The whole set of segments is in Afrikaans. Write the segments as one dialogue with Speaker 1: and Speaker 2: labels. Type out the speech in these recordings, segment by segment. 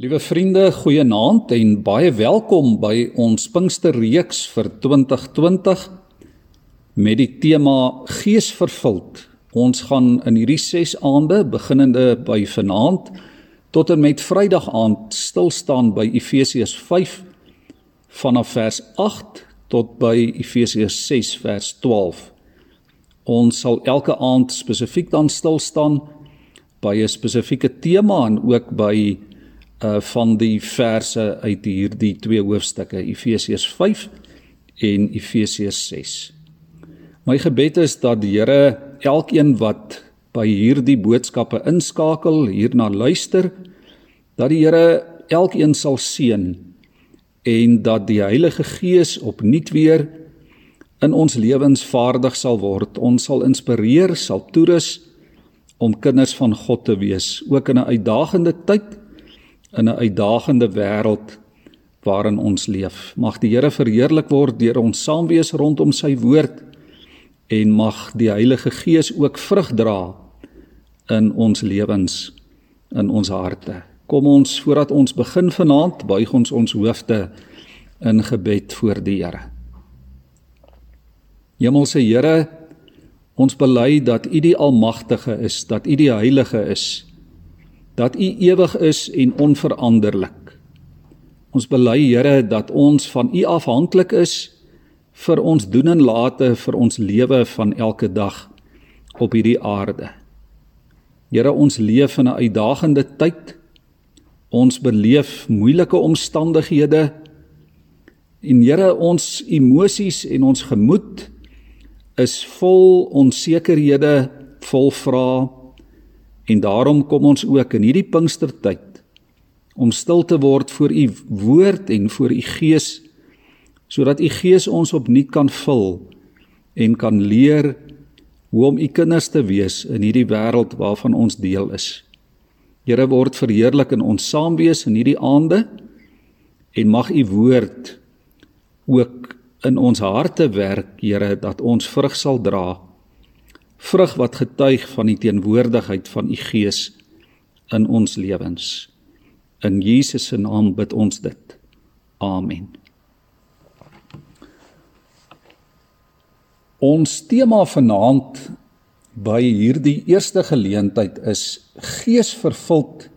Speaker 1: Liewe vriende, goeienaand en baie welkom by ons Pinksterreeks vir 2020 met die tema Geesvervuld. Ons gaan in hierdie 6 aande, beginnende by vanaand tot en met Vrydag aand, stil staan by Efesiërs 5 vanaf vers 8 tot by Efesiërs 6 vers 12. Ons sal elke aand spesifiek dan stil staan by 'n spesifieke tema en ook by uh van die verse uit hierdie twee hoofstukke Efesiërs 5 en Efesiërs 6. My gebed is dat die Here elkeen wat by hierdie boodskappe inskakel, hierna luister, dat die Here elkeen sal seën en dat die Heilige Gees opnuut weer in ons lewens vaardig sal word. Ons sal inspireer, sal toerus om kinders van God te wees, ook in 'n uitdagende tyd in 'n uitdagende wêreld waarin ons leef. Mag die Here verheerlik word deur ons saam wees rondom sy woord en mag die Heilige Gees ook vrug dra in ons lewens, in ons harte. Kom ons voordat ons begin vanaand, buig ons ons hoofde in gebed voor die Here. Hemelse Here, ons bely dat U die almagtige is, dat U die heilige is dat U ewig is en onveranderlik. Ons bely Here dat ons van U afhanklik is vir ons doen en late vir ons lewe van elke dag op hierdie aarde. Here ons leef in 'n uitdagende tyd. Ons beleef moeilike omstandighede. En Here ons emosies en ons gemoed is vol onsekerhede, vol vrae En daarom kom ons ook in hierdie Pinkstertyd om stil te word voor u woord en voor u gees sodat u gees ons opnuut kan vul en kan leer hoe om u kinders te wees in hierdie wêreld waarvan ons deel is. Here word verheerlik in ons saamwees in hierdie aande en mag u woord ook in ons harte werk, Here, dat ons vrug sal dra vrug wat getuig van die teenwoordigheid van u Gees in ons lewens. In Jesus se naam bid ons dit. Amen. Ons tema vanaand by hierdie eerste geleentheid is geesvervuld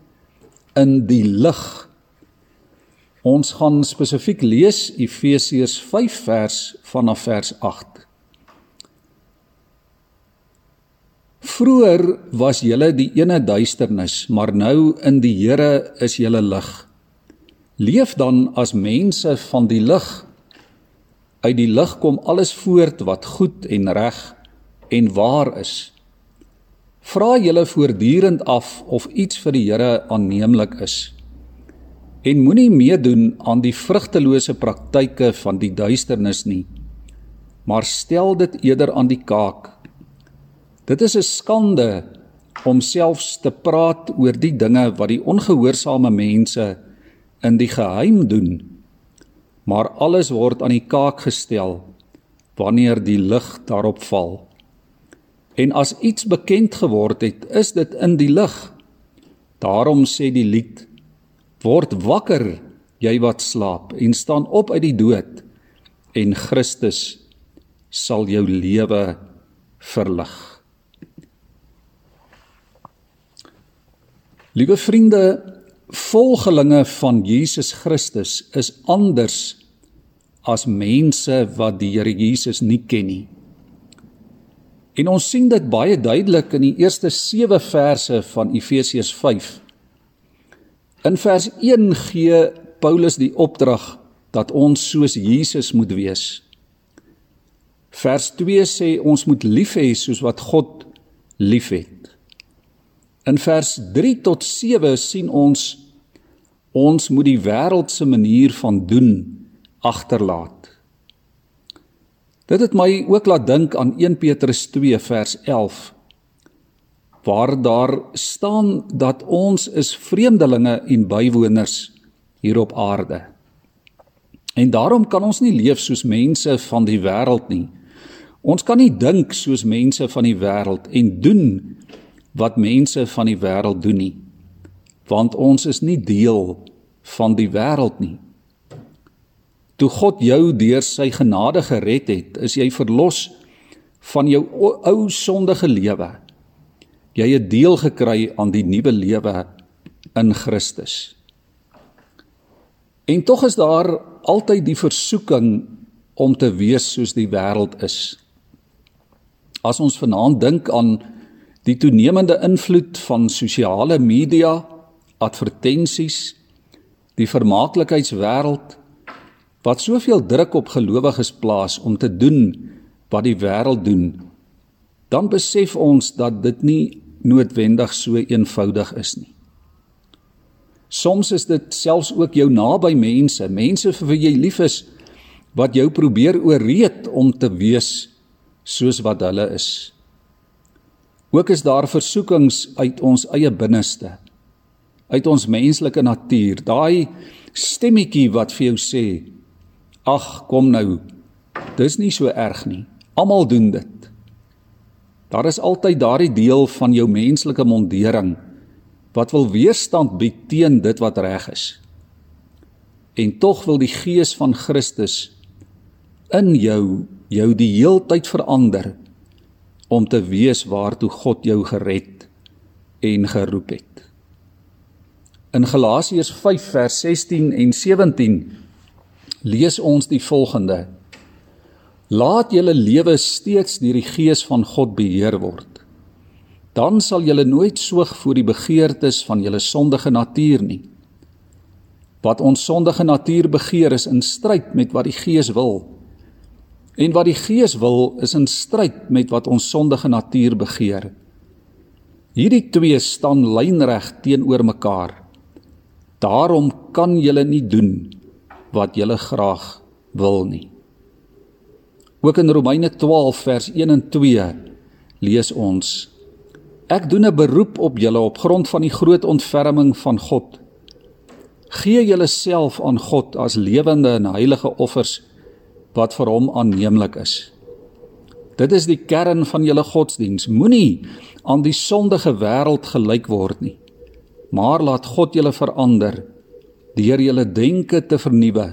Speaker 1: in die lig. Ons gaan spesifiek lees Efesiërs 5 vers vanaf vers 8. Vroer was julle die ene duisternis, maar nou in die Here is julle lig. Leef dan as mense van die lig. Uit die lig kom alles voort wat goed en reg en waar is. Vra julle voortdurend af of iets vir die Here aanneemlik is. En moenie meedoen aan die vrugtelose praktyke van die duisternis nie, maar stel dit eerder aan die kaak Dit is 'n skande om selfs te praat oor die dinge wat die ongehoorsame mense in die geheim doen. Maar alles word aan die kaak gestel wanneer die lig daarop val. En as iets bekend geword het, is dit in die lig. Daarom sê die lied: Word wakker, jy wat slaap, en staan op uit die dood, en Christus sal jou lewe verlig. Liewe vriende, volgelinge van Jesus Christus is anders as mense wat die Here Jesus nie ken nie. En ons sien dit baie duidelik in die eerste 7 verse van Efesiërs 5. In vers 1 gee Paulus die opdrag dat ons soos Jesus moet wees. Vers 2 sê ons moet lief hê soos wat God liefhet. In vers 3 tot 7 sien ons ons moet die wêreldse manier van doen agterlaat. Dit het my ook laat dink aan 1 Petrus 2 vers 11 waar daar staan dat ons is vreemdelinge en bywoners hier op aarde. En daarom kan ons nie leef soos mense van die wêreld nie. Ons kan nie dink soos mense van die wêreld en doen wat mense van die wêreld doen nie want ons is nie deel van die wêreld nie. Toe God jou deur sy genade gered het, is jy verlos van jou ou sondige lewe. Jy het deel gekry aan die nuwe lewe in Christus. En tog is daar altyd die versoeking om te wees soos die wêreld is. As ons vanaand dink aan die toenemende invloed van sosiale media, advertensies, die vermaaklikheidswêreld wat soveel druk op gelowiges plaas om te doen wat die wêreld doen, dan besef ons dat dit nie noodwendig so eenvoudig is nie. Soms is dit selfs ook jou naby mense, mense vir wie jy lief is, wat jou probeer ooreed om te wees soos wat hulle is. Ook is daar versoekings uit ons eie binneste, uit ons menslike natuur, daai stemmetjie wat vir jou sê: "Ag, kom nou. Dis nie so erg nie. Almal doen dit." Daar is altyd daardie deel van jou menslike mondering wat wil weerstand bied teen dit wat reg is. En tog wil die gees van Christus in jou jou die heeltyd verander om te wees waartoe God jou gered en geroep het. In Galasiërs 5 vers 16 en 17 lees ons die volgende: Laat julle lewe steeds deur die gees van God beheer word. Dan sal julle nooit soog voor die begeertes van julle sondige natuur nie. Wat ons sondige natuur begeer is in stryd met wat die Gees wil. En wat die Gees wil is in stryd met wat ons sondige natuur begeer. Hierdie twee staan lynreg teenoor mekaar. Daarom kan julle nie doen wat julle graag wil nie. Ook in Romeine 12 vers 1 en 2 lees ons: Ek doen 'n beroep op julle op grond van die groot ontferming van God. Gee julleself aan God as lewende en heilige offers wat vir hom aanneemlik is. Dit is die kern van julle godsdiens. Moenie aan die sondige wêreld gelyk word nie, maar laat God julle verander deur julle denke te vernuwe.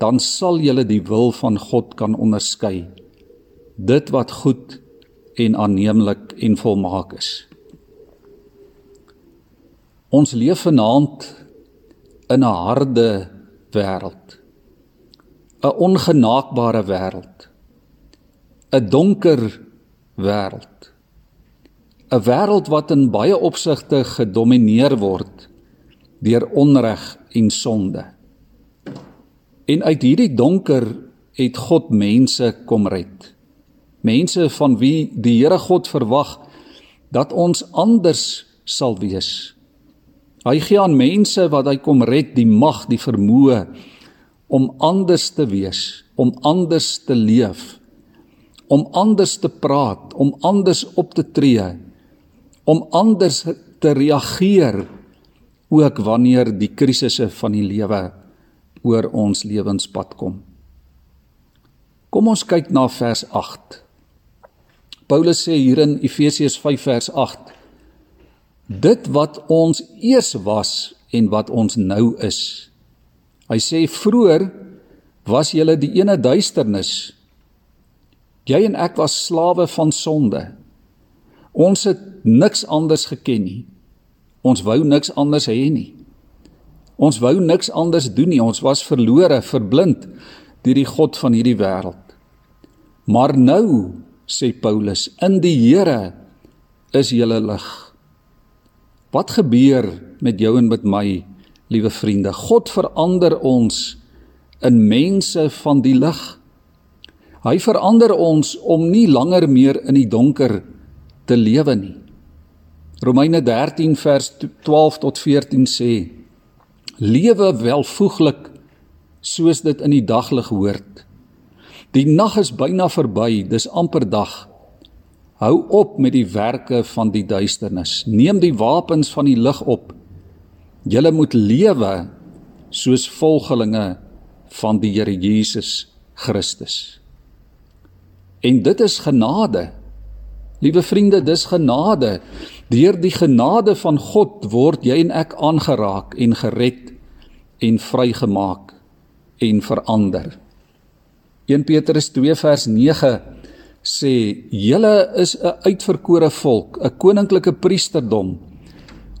Speaker 1: Dan sal julle die wil van God kan onderskei. Dit wat goed en aanneemlik en volmaak is. Ons leef vanaand in 'n harde wêreld. 'n ongenaakbare wêreld. 'n donker wêreld. 'n wêreld wat in baie opsigte gedomeineer word deur onreg en sonde. En uit hierdie donker het God mense kom red. Mense van wie die Here God verwag dat ons anders sal wees. Hy gee aan mense wat hy kom red die mag, die vermoë om anders te wees, om anders te leef, om anders te praat, om anders op te tree, om anders te reageer ook wanneer die krisisse van die lewe oor ons lewenspad kom. Kom ons kyk na vers 8. Paulus sê hier in Efesiërs 5 vers 8: Dit wat ons eers was en wat ons nou is, Hy sê vroeër was julle die ene duisternis. Jy en ek was slawe van sonde. Ons het niks anders geken nie. Ons wou niks anders hê nie. Ons wou niks anders doen nie. Ons was verlore, verblind deur die god van hierdie wêreld. Maar nou, sê Paulus, in die Here is jy lig. Wat gebeur met jou en met my liewe vriende, God verander ons in mense van die lig. Hy verander ons om nie langer meer in die donker te lewe nie. Romeine 13 vers 12 tot 14 sê: Lewe welvoeglik soos dit in die daglig hoort. Die nag is byna verby, dis amper dag. Hou op met die werke van die duisternis. Neem die wapens van die lig op Julle moet lewe soos volgelinge van die Here Jesus Christus. En dit is genade. Liewe vriende, dis genade. Deur die genade van God word jy en ek aangeraak en gered en vrygemaak en verander. 1 Petrus 2 vers 9 sê julle is 'n uitverkore volk, 'n koninklike priesterdom,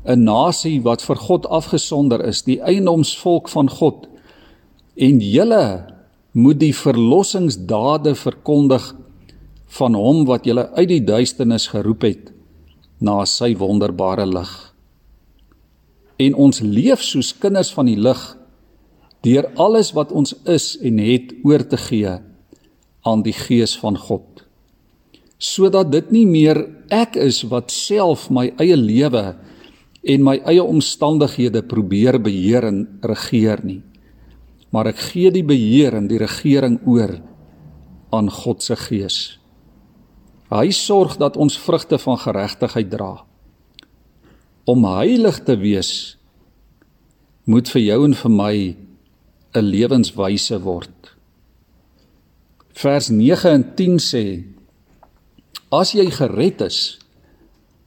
Speaker 1: 'n nasie wat vir God afgesonder is, die eiendomsvolk van God. En julle moet die verlossingsdade verkondig van hom wat julle uit die duisternis geroep het na sy wonderbare lig. En ons leef soos kinders van die lig deur alles wat ons is en het oor te gee aan die gees van God. Sodat dit nie meer ek is wat self my eie lewe en my eie omstandighede probeer beheer en regeer nie. Maar ek gee die beheer en die regering oor aan God se gees. Hy sorg dat ons vrugte van geregtigheid dra. Om heilig te wees moet vir jou en vir my 'n lewenswyse word. Vers 9 en 10 sê: As jy gered is,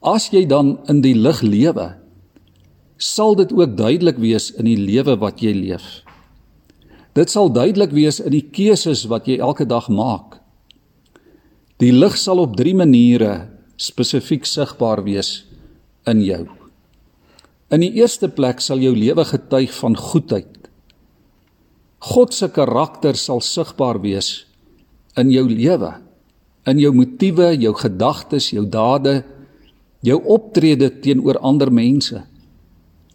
Speaker 1: as jy dan in die lig lewe, sal dit ook duidelik wees in die lewe wat jy leef. Dit sal duidelik wees in die keuses wat jy elke dag maak. Die lig sal op 3 maniere spesifiek sigbaar wees in jou. In die eerste plek sal jou lewe getuig van goedheid. God se karakter sal sigbaar wees in jou lewe, in jou motiewe, jou gedagtes, jou dade, jou optrede teenoor ander mense.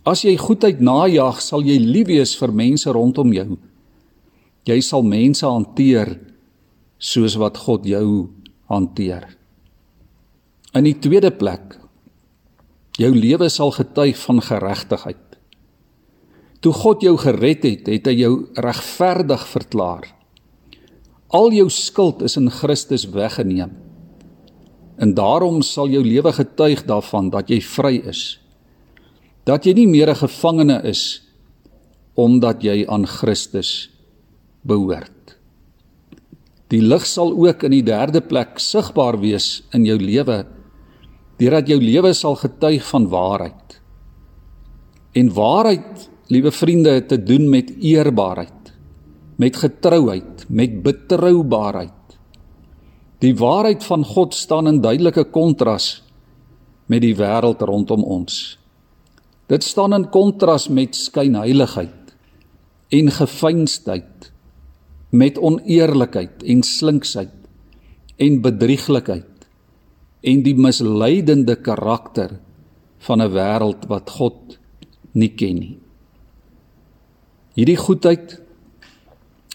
Speaker 1: As jy goedheid najag, sal jy lief wees vir mense rondom jou. Jy sal mense hanteer soos wat God jou hanteer. In die tweede plek jou lewe sal getuig van geregtigheid. Toe God jou gered het, het hy jou regverdig verklaar. Al jou skuld is in Christus weggeneem. En daarom sal jou lewe getuig daarvan dat jy vry is. Dat jy nie meer 'n gevangene is omdat jy aan Christus behoort. Die lig sal ook in die derde plek sigbaar wees in jou lewe deurdat jou lewe sal getuig van waarheid. En waarheid, liewe vriende, het te doen met eerbaarheid, met getrouheid, met betroubaarheid. Die waarheid van God staan in duidelike kontras met die wêreld rondom ons. Dit staan in kontras met skynheiligheid en gefeinsdheid met oneerlikheid en slinksheid en bedrieglikheid en die misleidende karakter van 'n wêreld wat God nie ken nie. Hierdie goedheid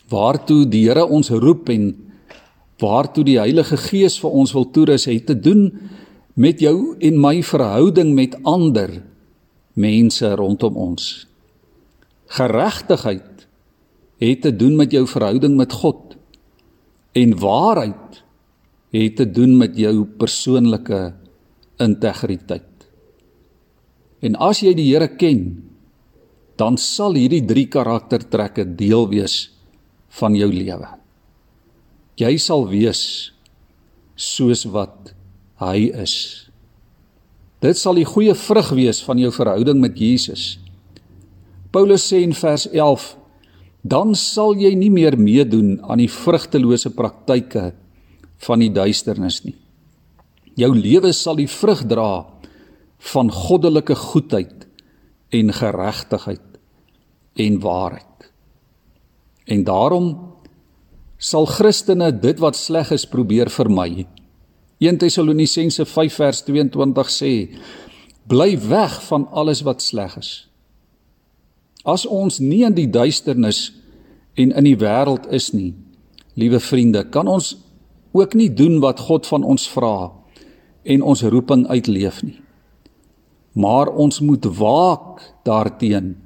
Speaker 1: waartoe die Here ons roep en waartoe die Heilige Gees vir ons wil toerus het te doen met jou en my verhouding met ander mense rondom ons. Geregtigheid het te doen met jou verhouding met God. En waarheid het te doen met jou persoonlike integriteit. En as jy die Here ken, dan sal hierdie drie karaktertrekke deel wees van jou lewe. Jy sal wees soos wat hy is. Dit sal die goeie vrug wees van jou verhouding met Jesus. Paulus sê in vers dan sal jy nie meer meedoen aan die vrugtelose praktyke van die duisternis nie. Jou lewe sal die vrug dra van goddelike goedheid en geregtigheid en waarheid. En daarom sal Christene dit wat sleg is probeer vermy. 1 Tessalonisense 5 vers 22 sê: Bly weg van alles wat sleg is. As ons nie in die duisternis en in die wêreld is nie, liewe vriende, kan ons ook nie doen wat God van ons vra en ons roeping uitleef nie. Maar ons moet waak daarteenoor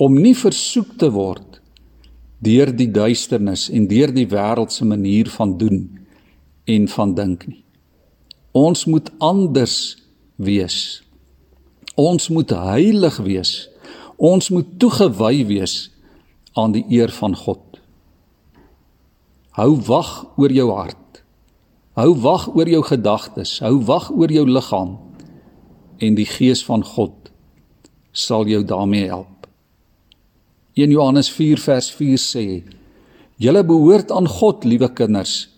Speaker 1: om nie versoek te word deur die duisternis en deur die wêreld se manier van doen en van dink nie. Ons moet anders wees. Ons moet heilig wees Ons moet toegewy wees aan die eer van God. Hou wag oor jou hart. Hou wag oor jou gedagtes, hou wag oor jou liggaam en die gees van God sal jou daarmee help. 1 Johannes 4 vers 4 sê: "Julle behoort aan God, liewe kinders.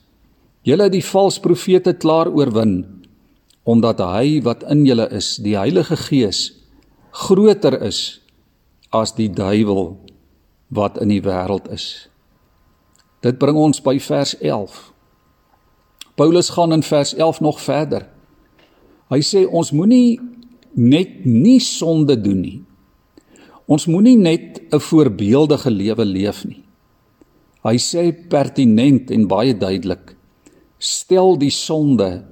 Speaker 1: Julle het die valse profete klaar oorwin, omdat hy wat in julle is, die Heilige Gees, groter is as die duiwel wat in die wêreld is." Dit bring ons by vers 11. Paulus gaan in vers 11 nog verder. Hy sê ons moenie net nie sonde doen nie. Ons moenie net 'n voorbeeldige lewe leef nie. Hy sê pertinent en baie duidelik: stel die sonde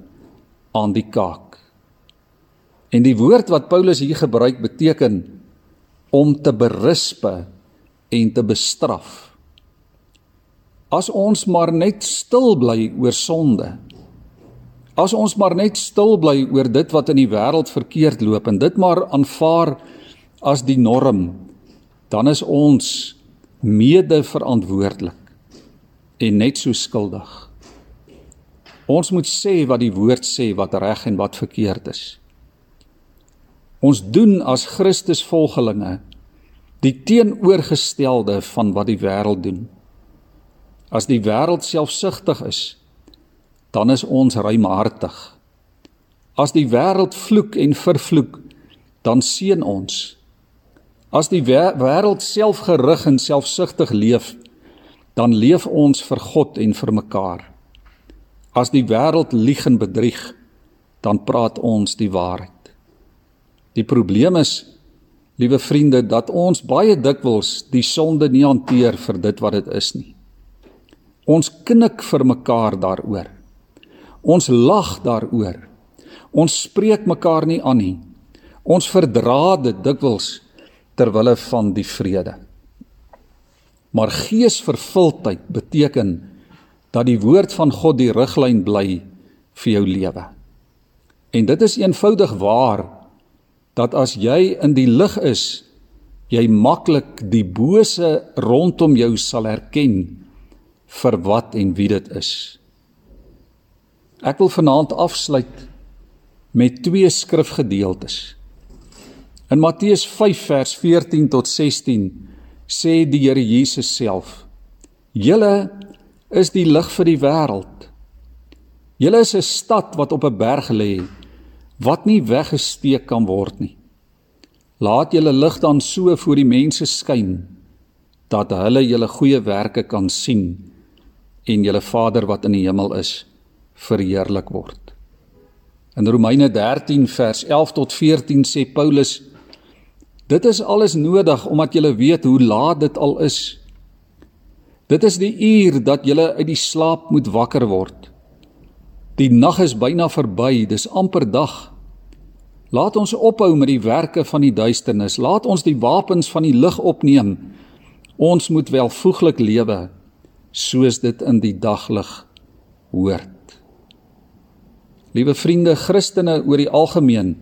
Speaker 1: aan die kaak. En die woord wat Paulus hier gebruik beteken om te berispe en te bestraf. As ons maar net stil bly oor sonde. As ons maar net stil bly oor dit wat in die wêreld verkeerd loop en dit maar aanvaar as die norm, dan is ons mede verantwoordelik en net so skuldig. Ons moet sê wat die woord sê wat reg en wat verkeerd is. Ons doen as Christus volgelinge die teenoorgestelde van wat die wêreld doen. As die wêreld selfsugtig is, dan is ons ruimhartig. As die wêreld vloek en vervloek, dan seën ons. As die wêreld selfgerig en selfsugtig leef, dan leef ons vir God en vir mekaar. As die wêreld lieg en bedrieg, dan praat ons die waarheid. Die probleem is, liewe vriende, dat ons baie dikwels die sonde nie hanteer vir dit wat dit is nie. Ons knik vir mekaar daaroor. Ons lag daaroor. Ons spreek mekaar nie aan nie. Ons verdra dit dikwels ter wille van die vrede. Maar geesvervuldheid beteken dat die woord van God die riglyn bly vir jou lewe. En dit is eenvoudig waar dat as jy in die lig is, jy maklik die bose rondom jou sal herken vir wat en wie dit is. Ek wil vanaand afsluit met twee skrifgedeeltes. In Matteus 5 vers 14 tot 16 sê die Here Jesus self: "Julle is die lig vir die wêreld. Julle is 'n stad wat op 'n berg lê wat nie weggesteek kan word nie. Laat julle lig dan so voor die mense skyn dat hulle julle goeie werke kan sien." en julle Vader wat in die hemel is verheerlik word. In Romeine 13 vers 11 tot 14 sê Paulus dit is alles nodig omdat julle weet hoe laat dit al is. Dit is die uur dat julle uit die slaap moet wakker word. Die nag is byna verby, dis amper dag. Laat ons ophou met die werke van die duisternis. Laat ons die wapens van die lig opneem. Ons moet welvoeglik lewe soos dit in die daglig hoort. Liewe vriende, Christene oor die algemeen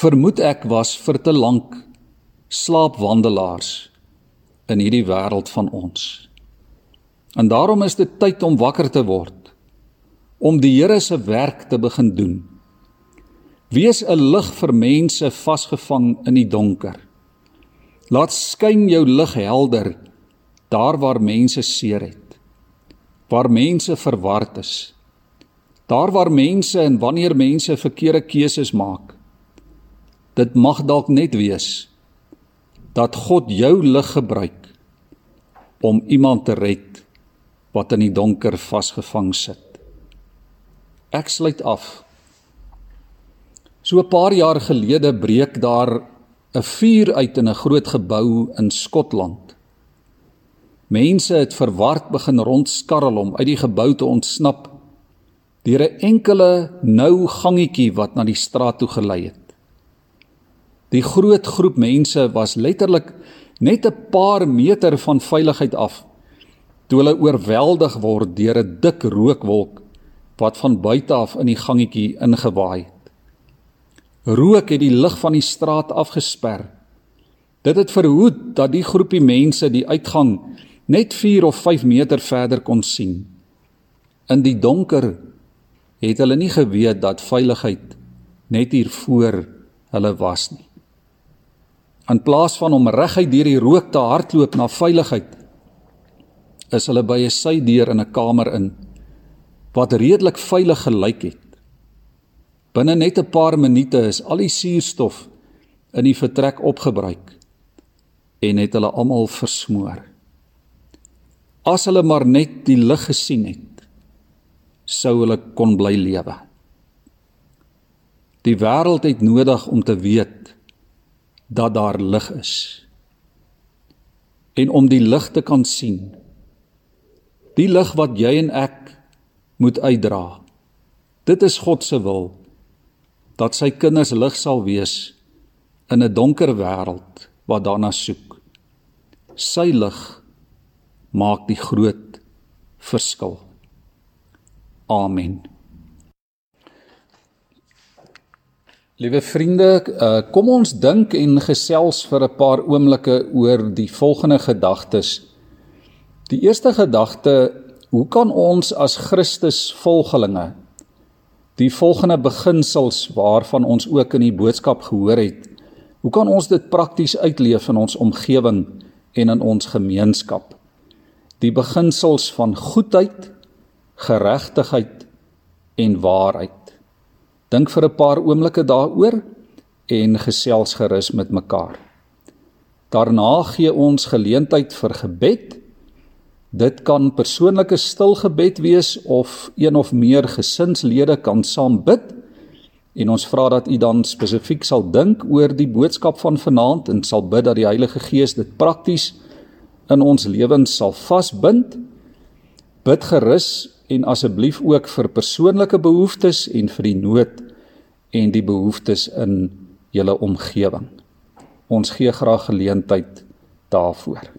Speaker 1: vermoed ek was vir te lank slaapwandelaars in hierdie wêreld van ons. En daarom is dit tyd om wakker te word, om die Here se werk te begin doen. Wees 'n lig vir mense vasgevang in die donker. Laat skyn jou lig helder daar waar mense seer het waar mense verward is daar waar mense en wanneer mense verkeerde keuses maak dit mag dalk net wees dat God jou lig gebruik om iemand te red wat in die donker vasgevang sit. Ek sluit af. So 'n paar jaar gelede breek daar 'n vuur uit in 'n groot gebou in Skotland. Mense het verward begin rondskarrel om uit die gebou te ontsnap deur 'n enkele nou gangetjie wat na die straat toe gelei het. Die groot groep mense was letterlik net 'n paar meter van veiligheid af toe hulle oorweldig word deur 'n dik rookwolk wat van buite af in die gangetjie ingewaai het. Rook het die lig van die straat afgesper. Dit het verhoed dat die groepie mense die uitgang net 4 of 5 meter verder kon sien. In die donker het hulle nie geweet dat veiligheid net hier voor hulle was nie. In plaas van om reguit deur die rook te hardloop na veiligheid, is hulle by 'n sydeur in 'n kamer in wat redelik veilig gelyk het. Binne net 'n paar minute is al die suurstof in die vertrek opgebruik en het hulle almal versmoor. As hulle maar net die lig gesien het, sou hulle kon bly lewe. Die wêreld het nodig om te weet dat daar lig is. En om die lig te kan sien. Die lig wat jy en ek moet uitdra. Dit is God se wil dat sy kinders lig sal wees in 'n donker wêreld wat daarna soek. Sy lig maak die groot verskil. Amen. Liewe vriende, uh, kom ons dink en gesels vir 'n paar oomblikke oor die volgende gedagtes. Die eerste gedagte, hoe kan ons as Christus volgelinge die volgende beginsels waarvan ons ook in die boodskap gehoor het, hoe kan ons dit prakties uitleef in ons omgewing en in ons gemeenskap? die beginsels van goedheid, geregtigheid en waarheid. Dink vir 'n paar oomblikke daaroor en gesels gerus met mekaar. Daarna gee ons geleentheid vir gebed. Dit kan persoonlike stil gebed wees of een of meer gesinslede kan saam bid. En ons vra dat u dan spesifiek sal dink oor die boodskap van vanaand en sal bid dat die Heilige Gees dit prakties in ons lewens sal vasbind. Bid gerus en asseblief ook vir persoonlike behoeftes en vir die nood en die behoeftes in julle omgewing. Ons gee graag geleentheid daarvoor.